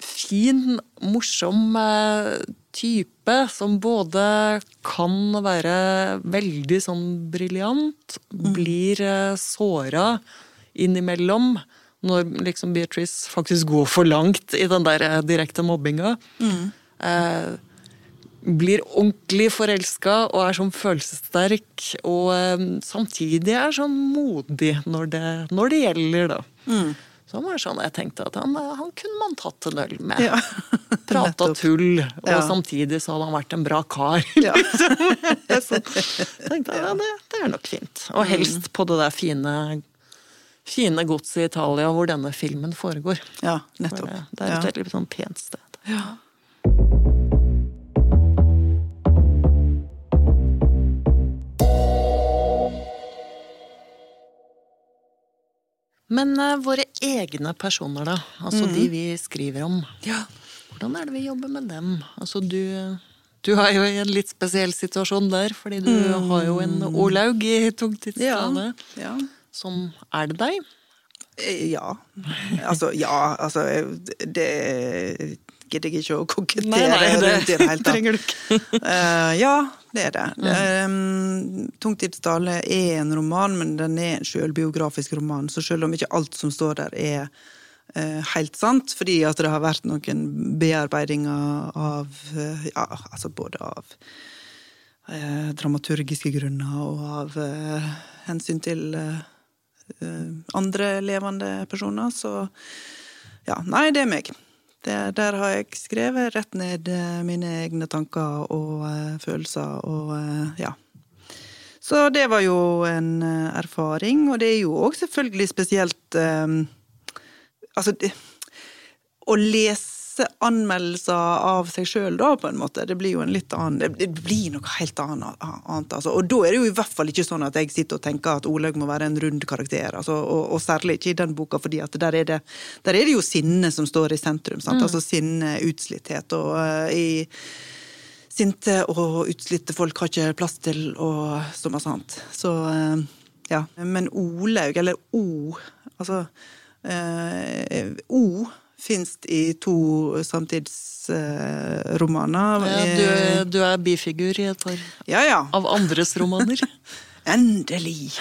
fin, morsom eh, type som både kan være veldig sånn briljant, blir eh, såra innimellom når liksom Beatrice faktisk går for langt i den der direkte mobbinga. Eh, blir ordentlig forelska og er sånn følelsessterk. Og eh, samtidig er sånn modig når det, når det gjelder, da. Mm. Så var sånn jeg tenkte at han, han kunne man tatt en øl med. Ja. Prata tull, og Ja. samtidig så hadde han vært en bra kar. Ja. så tenkte jeg ja, det, det er nok fint. Og Mm. helst på det der fine, fine godset i Italia hvor denne filmen foregår. ja, nettopp. Det, det er et veldig sånn pent sted. Ja. Men uh, våre egne personer, da. Altså Mm. de vi skriver om. Ja. Hvordan er det vi jobber med dem? Altså du, du er jo i en litt spesiell situasjon der, fordi du har jo en Olaug i Mm. Ja. Ja. Som er det deg? Eh, ja. Altså, ja, altså Det gidder jeg ikke å kokettere Nei, nei, det rundt i det hele tatt. trenger du ikke. uh, ja, det er det. Um, Tungtidsdale er en roman, men den er en selvbiografisk roman. Så selv om ikke alt som står der er uh, helt sant, fordi at det har vært noen bearbeidinger av uh, Ja, altså både av eh, dramaturgiske grunner og av eh, hensyn til eh, eh, andre levende personer, så ja, nei, det er meg. Det, der har jeg skrevet rett ned eh, mine egne tanker og uh, følelser og uh, ja. Så det var jo en uh, erfaring, og det er jo òg selvfølgelig spesielt um, Altså, det, å lese anmeldelser av seg sjøl, da, på en måte, det blir jo en litt annen Det, blir noe helt annet. annet altså. Og da er det jo i hvert fall ikke sånn at jeg sitter og tenker at Olaug må være en rund karakter. Altså, og, og særlig ikke i den boka, fordi at der er det, der er det jo sinne som står i sentrum. Sant? Altså sinne, utslitthet. Og uh, i sinte og utslitte folk har ikke plass til og som er sant. Så uh, ja. Men Olaug, eller O, altså uh, O fins i to samtidsromaner. Ja, du, er- du er bifigur i et par ja, ja. av andres romaner. Endelig!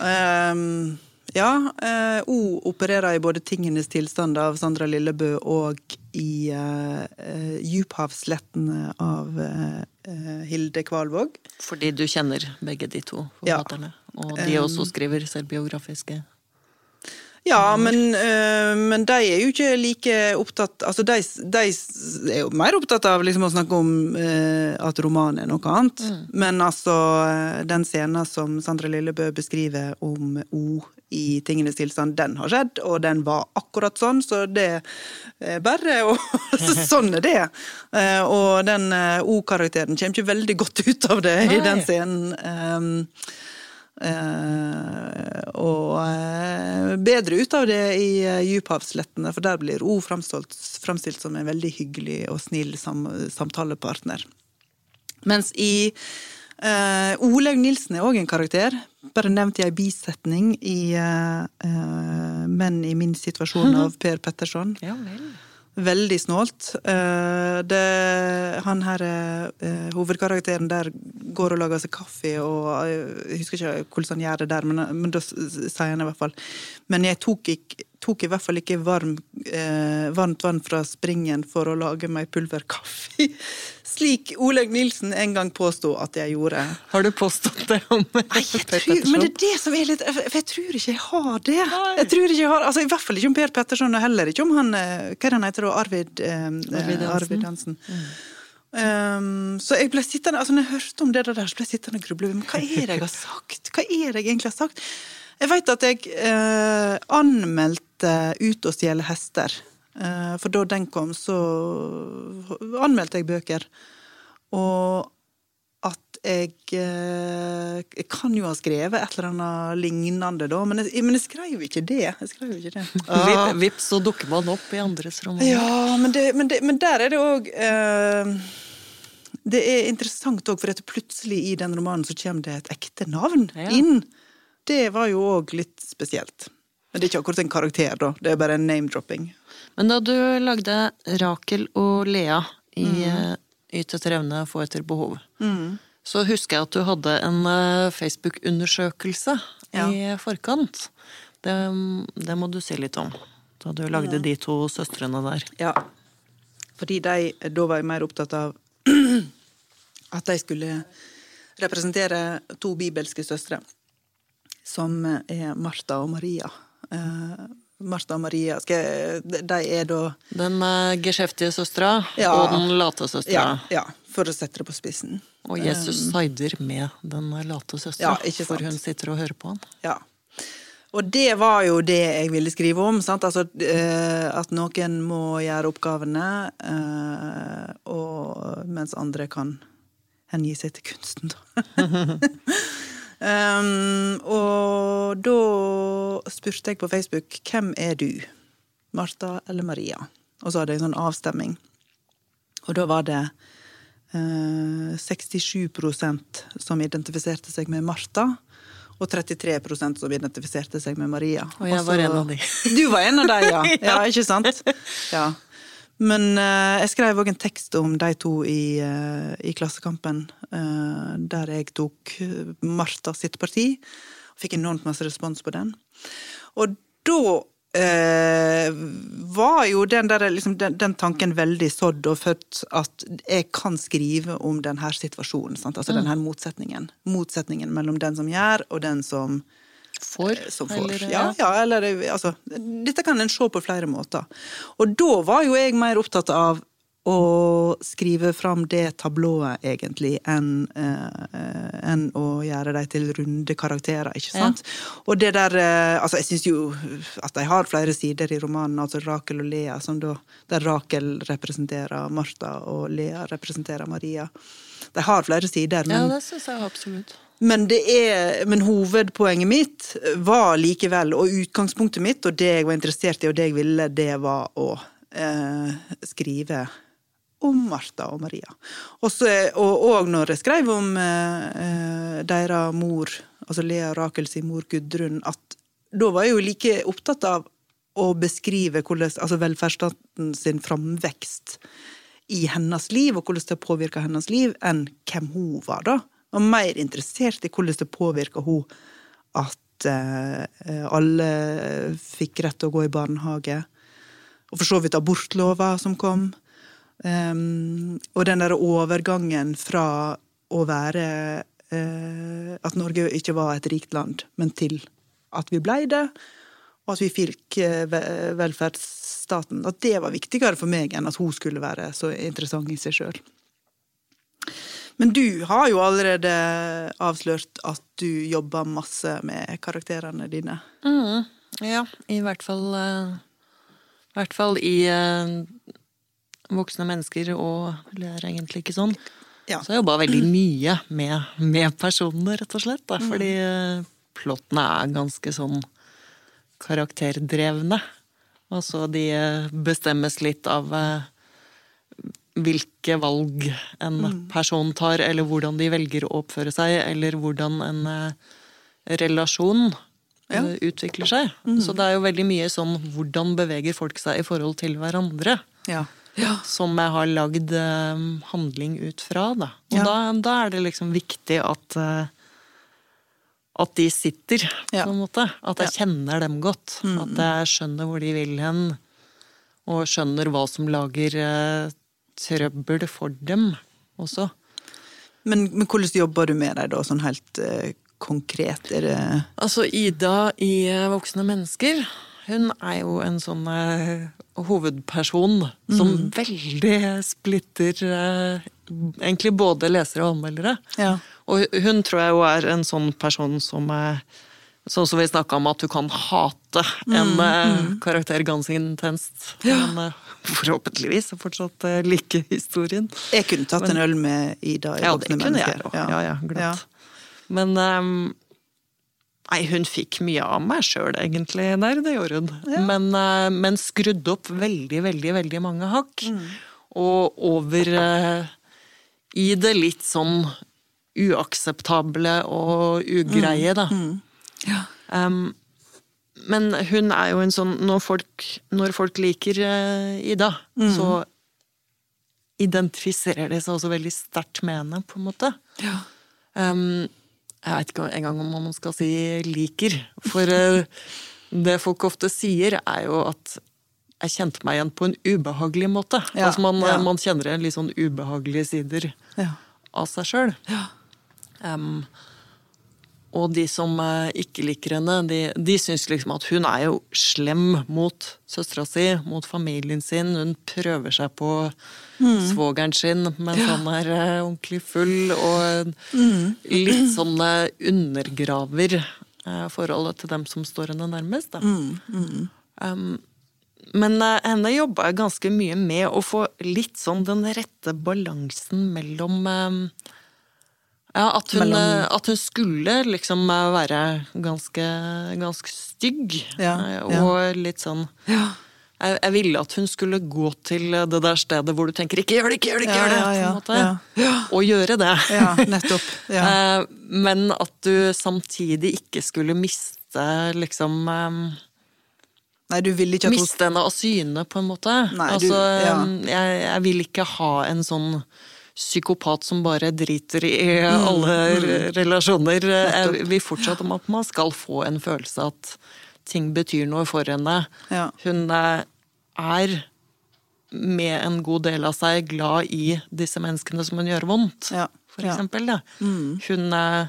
um, ja, Uh, O opererer i både Tingenes tilstand av Sandra Lillebø og i uh, Djuphavslettene av eh, eh, Hilde Kvalvåg. Fordi du kjenner begge de to forfatterne. Og de også skriver selvbiografiske. Ja, men, eh, men de er jo ikke like opptatt Altså, de, de er jo mer opptatt av liksom å snakke om eh, at romanen er noe annet. Men altså, eh, den scenen som Sandra Lillebø beskriver om O i tingenes tilstand, den har skjedd, og den var akkurat sånn, så det er bare å Sånn er det. Og den O-karakteren kommer ikke veldig godt ut av det i den scenen. Eh, og eh, bedre ut av det i uh, Djuphavslettene, for der blir O framstilt, som en veldig hyggelig og snill sam, samtalepartner. Mens i uh, Olaug Nilsen er òg en karakter, bare nevnt i ei bisetning i eh, eh, Menn i min situasjon av Per Petterson. Ja vel. Veldig snålt. Eh, det, han her eh, hovedkarakteren der går og lager seg kaffe, og eh, jeg husker ikke hvordan han gjør det der, men, men da sier han i hvert fall Men jeg tok, ikk- tok i hvert fall ikke varm, varmt vann fra springen for å lage meg pulverkaffe. Slik Olaug Nilsen en gang påsto at jeg gjorde. Har du påstått det om Nei, jeg Per tror, men det er det som er litt For jeg tror ikke jeg har det. Nei. Jeg tror ikke jeg har, altså I hvert fall ikke om Per Petterson, og heller ikke om han eh, Hva er det han heter da? Arvid, eh, Arvid Hansen. Arvid Hansen. Um, så jeg ble sittende, altså når jeg hørte om det der, så ble jeg sittende og gruble. Men hva er det jeg har sagt? Hva er det jeg egentlig har sagt? Jeg vet at jeg eh, anmeldte Ut og stjele hester. Eh, for da den kom, så anmeldte jeg bøker. Og at jeg, eh, jeg kan jo ha skrevet et eller annet lignende, da, men jeg, men jeg skrev ikke det. Jeg skrev ikke det. Ah. vips, så dukker man opp i andres romaner. Ja, men, det, men, det, men der er det òg eh, Det er interessant òg, for at plutselig i den romanen så kommer det et ekte navn Ja. inn. Det var jo òg litt spesielt. Men det er ikke akkurat en karakter, da. Det er bare en name-dropping. Men da du lagde Rakel og Lea i Mm. eh, Yt etter evne, få etter behov, så husker jeg at du hadde en eh, Facebook-undersøkelse Ja. i forkant. Det, det må du si litt om. Da du lagde de to søstrene der. Ja. Fordi de, da var jeg mer opptatt av at de skulle representere to bibelske søstre, som er Martha og Maria. Eh, Martha og Maria skal, De er da Den uh, geskjeftige søstera Ja. og den late søstera. ja, ja, for å sette det på spissen. Og Jesus sider med den late søstera, Ja, for hun sitter og hører på han. Ja. Og det var jo det jeg ville skrive om. Sant? Altså, eh, at noen må gjøre oppgavene, eh, og, mens andre kan hengi seg til kunsten. da. um, og da spurte jeg på Facebook hvem er du, Martha eller Maria? Og så hadde jeg en sånn avstemming. Og da var det uh, 67% som identifiserte seg med Martha, og 33% som identifiserte seg med Maria. Og jeg Også, var en av de. Du var en av de, ja. ja ikke sant? Ja. Men eh, jeg skrev òg en tekst om de to i, eh, i Klassekampen, eh, der jeg tok eh, Martha sitt parti. og Fikk enormt masse respons på den. Og da eh, var jo den, der, liksom, den, den tanken veldig sådd og født at jeg kan skrive om denne situasjonen. Sant? Altså denne motsetningen. Motsetningen mellom den som gjør, og den som For, som får. eller, ja, ja, eller altså Dette kan en se på flere måter. Og da var jo jeg mer opptatt av å skrive fram det tablået, egentlig, enn eh, en å gjøre dem til runde karakterer, ikke sant? Og det der eh, Altså, jeg syns jo at de har flere sider i romanen, altså Rakel og Lea, som da Der Rakel representerer Martha, og Lea representerer Maria. De har flere sider, Ja, det syns jeg absolutt. Men, er, men hovedpoenget mitt var likevel, og utgangspunktet mitt, og det jeg var interessert i, og det jeg ville, det var å eh, skrive om Martha og Maria. Også, og, og når jeg skrev om eh, deres mor, altså Lea Rakels mor Gudrun, at da var jeg jo like opptatt av å beskrive hvordan, altså velferdsstaten sin framvekst i hennes liv, og hvordan det påvirka hennes liv, enn hvem hun var, da. Var mer interessert i hvordan det påvirka hun at eh, alle fikk rett til å gå i barnehage. Og for så vidt abortlova som kom. Um, og den derre overgangen fra å være eh, At Norge ikke var et rikt land, men til at vi blei det, og at vi fikk eh, velferdsstaten. At det var viktigere for meg enn at hun skulle være så interessant i seg sjøl. Men du har jo allerede avslørt at du jobber masse med karakterene dine. Mm, ja, i hvert fall eh, I hvert fall i eh, voksne mennesker, og det er egentlig ikke sånn. Ja. Så jeg jobba veldig mye med, med personene, rett og slett. Da, fordi eh, plottene er ganske sånn karakterdrevne. Altså de eh, bestemmes litt av eh, hvilke valg en person tar, eller hvordan de velger å oppføre seg, eller hvordan en eh, relasjon Ja. eh, utvikler seg. Så det er jo veldig mye sånn hvordan beveger folk seg i forhold til hverandre. Ja. Som jeg har lagd eh, handling ut fra, da. Og Ja. da, da er det liksom viktig at at de sitter, Ja. på en måte. At jeg kjenner dem godt. At jeg skjønner hvor de vil hen. Og skjønner hva som lager trøbbel for dem også. Men, men hvordan jobber du med dem da, sånn helt eh, konkret? Er det Altså, Ida i eh, Voksne mennesker, hun er jo en sånn eh, hovedperson som veldig splitter eh, egentlig både lesere og anmeldere. Ja. Og hun tror jeg jo er en sånn person som er Sånn som vi snakka om, at du kan hate en eh, karakter ganske intenst. Men forhåpentligvis forhåpentligvis fortsatt eh, like historien. Jeg kunne tatt en øl med Ida i Ja, Voksne kunne jeg mennesker. òg. Ja, ja, glatt. Men um, Nei, hun fikk mye av meg sjøl, egentlig, der. Det gjorde hun. Men, eh, men skrudde opp veldig, veldig, veldig mange hakk. Og over eh, i det litt sånn uakseptable og ugreie, da. Um, men hun er jo en sånn Når folk, når folk liker uh, Ida, så identifiserer de seg også veldig sterkt med henne, på en måte. Um, jeg vet ikke engang om man skal si liker. For eh, det folk ofte sier, er jo at jeg kjente meg igjen på en ubehagelig måte. Ja, altså man, ja. man kjenner igjen litt sånn ubehagelige sider Ja. av seg sjøl. Og de som eh, ikke liker henne, de, de syns liksom at hun er jo slem mot søstera si, mot familien sin. Hun prøver seg på svogeren sin mens han er eh, ordentlig full, og litt sånn eh, undergraver eh, forholdet til dem som står henne nærmest. Da. Um, men eh, henne jobba jeg ganske mye med å få litt sånn den rette balansen mellom eh, ja, at hun, Mellom- eh, at hun skulle liksom eh, være ganske, ganske stygg. Ja, eh. Og litt sånn jeg, jeg ville at hun skulle gå til det der stedet hvor du tenker 'ikke gjør det, ikke gjør det', ikke gjør det! ja, ja, på en måte. ja. Og gjøre det. Ja, nettopp. Ja. Men at du samtidig ikke skulle miste liksom Nei, du ville ikke at hun Miste henne av syne, på en måte. Nei, du- altså, ja. jeg, jeg vil ikke ha en sånn psykopat som bare driter i Mm, alle relasjoner. Jeg vil fortsatt om at man skal få en følelse at ting betyr noe for henne. Ja. Hun eh, er med en god del av seg glad i disse menneskene som hun gjør vondt, Ja, for ja. eksempel. Hun eh,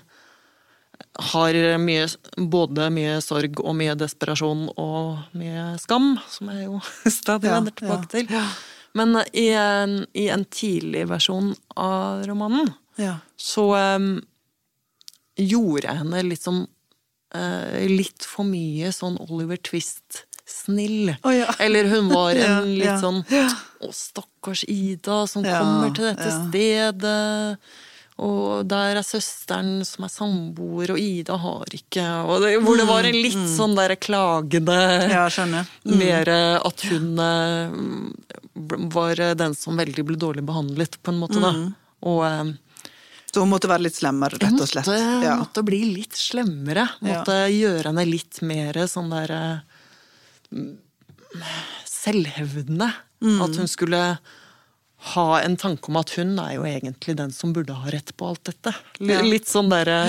har mye, både mye sorg og mye desperasjon og mye skam, som jeg jo stadig vender tilbake ja. til. Men i en, i en tidlig versjon av romanen Ja. så um, gjorde jeg henne litt sånn uh, Litt for mye sånn Oliver Twist-snill. Oh, ja. Eller hun var en Ja, litt ja. sånn Å, stakkars Ida som kommer til dette stedet. Og der er søsteren som er samboer, og Ida har ikke og det, Hvor det var en litt sånn der klagende Mm, ja, skjønner. Mer at hun eh, var den som veldig ble dårlig behandlet, på en måte, da. Mm. Og eh, Så hun måtte være litt slemmere, rett og slett. måtte, Ja. måtte bli litt slemmere. Måtte gjøre henne litt mer sånn der eh, selvhevdende. Mm. At hun skulle ha en tanke om at hun er jo egentlig den som burde ha rett på alt dette. L Ja. Litt sånn derre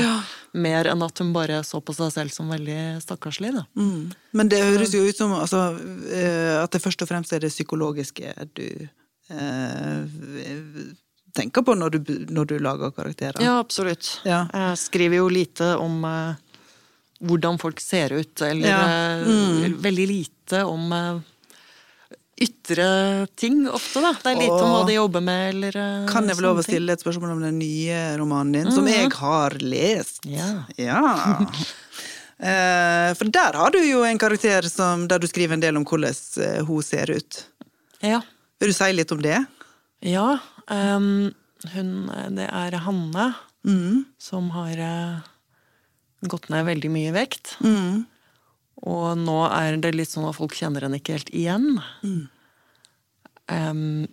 Mer enn at hun bare så på seg selv som veldig stakkarslig, da. Mm. Men det høres jo ut som altså, eh, at det først og fremst er det psykologiske du eh, tenker på når du, når du lager karakterer. Ja, absolutt. Ja. Jeg skriver jo lite om eh, hvordan folk ser ut, eller Ja. mm. veldig lite om eh, ytre ting ofte, da. Det er lite om hva de jobber med, eller eh, Kan jeg vel lov å stille et spørsmål om den nye romanen din, som jeg har lest? Ja. Ja. Eh, For der har du jo en karakter som, der du skriver en del om hvordan eh, hun ser ut. Ja. Vil du si litt om det? ja Um, hun Det er Hanne Mm. som har uh, gått ned veldig mye vekt. Mm. Og nå er det litt sånn at folk kjenner henne ikke helt igjen. Em,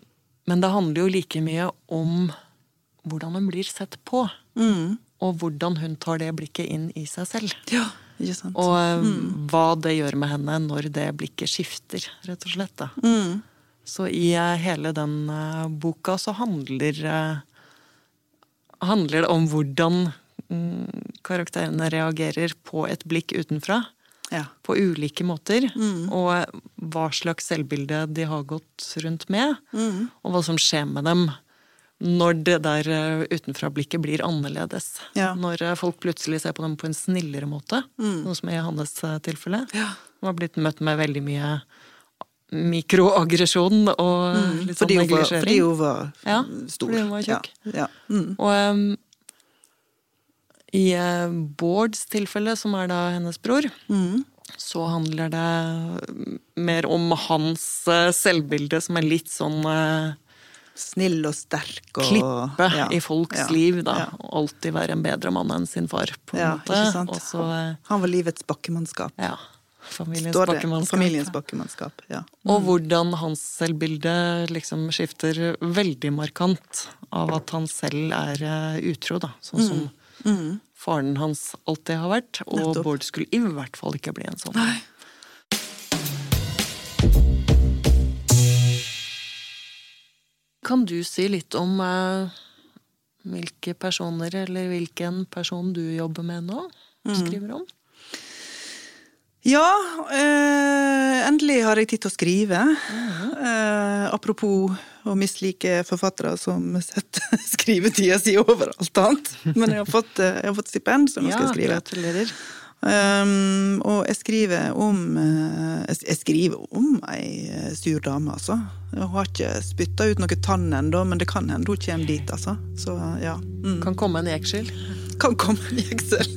men det handler jo like mye om hvordan hun blir sett på. Mm. Og hvordan hun tar det blikket inn i seg selv. Ja, ikke sant? Og mm. hva det gjør med henne når det blikket skifter, rett og slett. Da. Mm. Så i eh, hele den eh, boka så handler eh, handler det om hvordan mm, karakterene reagerer på et blikk utenfra Ja. på ulike måter. Mm. Og hva slags selvbilde de har gått rundt med. Mm. Og hva som skjer med dem når det der eh, utenfra-blikket blir annerledes. Ja. Når eh, folk plutselig ser på dem på en snillere måte. Noe som i hans eh, tilfelle. Mm. Ja. Han har blitt møtt med veldig mye mikroaggresjon og litt sånn neglisjering. fordi hun var Ja, fordi hun var tjukk. Ja. Mm. Og em, i eh, Bårds tilfelle, som er da hennes bror, Mm. så handler det mer om hans eh, selvbilde som er litt sånn eh, Snill og sterk og klippe ja. i folks Ja. liv, da. Ja. Alltid være en bedre mann enn sin far, på en Ja, måte. ikke sant? Og så, eh, Han var livets bakkemannskap. ja, familiens Står det. bakkemannskap. Familiens bakkemannskap. Ja. Og hvordan hans selvbilde liksom skifter veldig markant av at han selv er utro, da. Sånn som faren hans alltid har vært. Og Mm. Nettopp. Bård skulle i hvert fall ikke bli en sånn. Nei. Kan du si litt om eh, hvilke personer, eller hvilken person du jobber med nå? Mm. skriver om? Ja, eh, endelig har jeg tid til å skrive. Eh, apropos å mislike forfattere som setter skrivetida si over alt annet. Men jeg har fått, eh, jeg har fått stipend, så nå skal jeg skrive. gratulerer. Um, og jeg skriver om eh, jeg, skriver om ei eh, sur dame, altså. Hun har ikke spytta ut noe tann ennå, men det kan hende hun kommer dit, altså. Så ja. Mm. Kan komme en jeksel. Kan komme i Excel.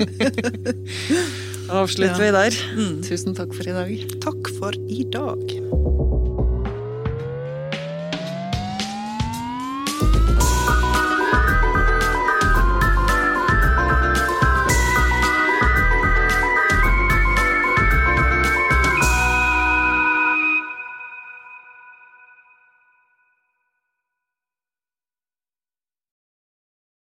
Da avslutter vi der. Mm. Tusen takk for i dag. Takk for i dag.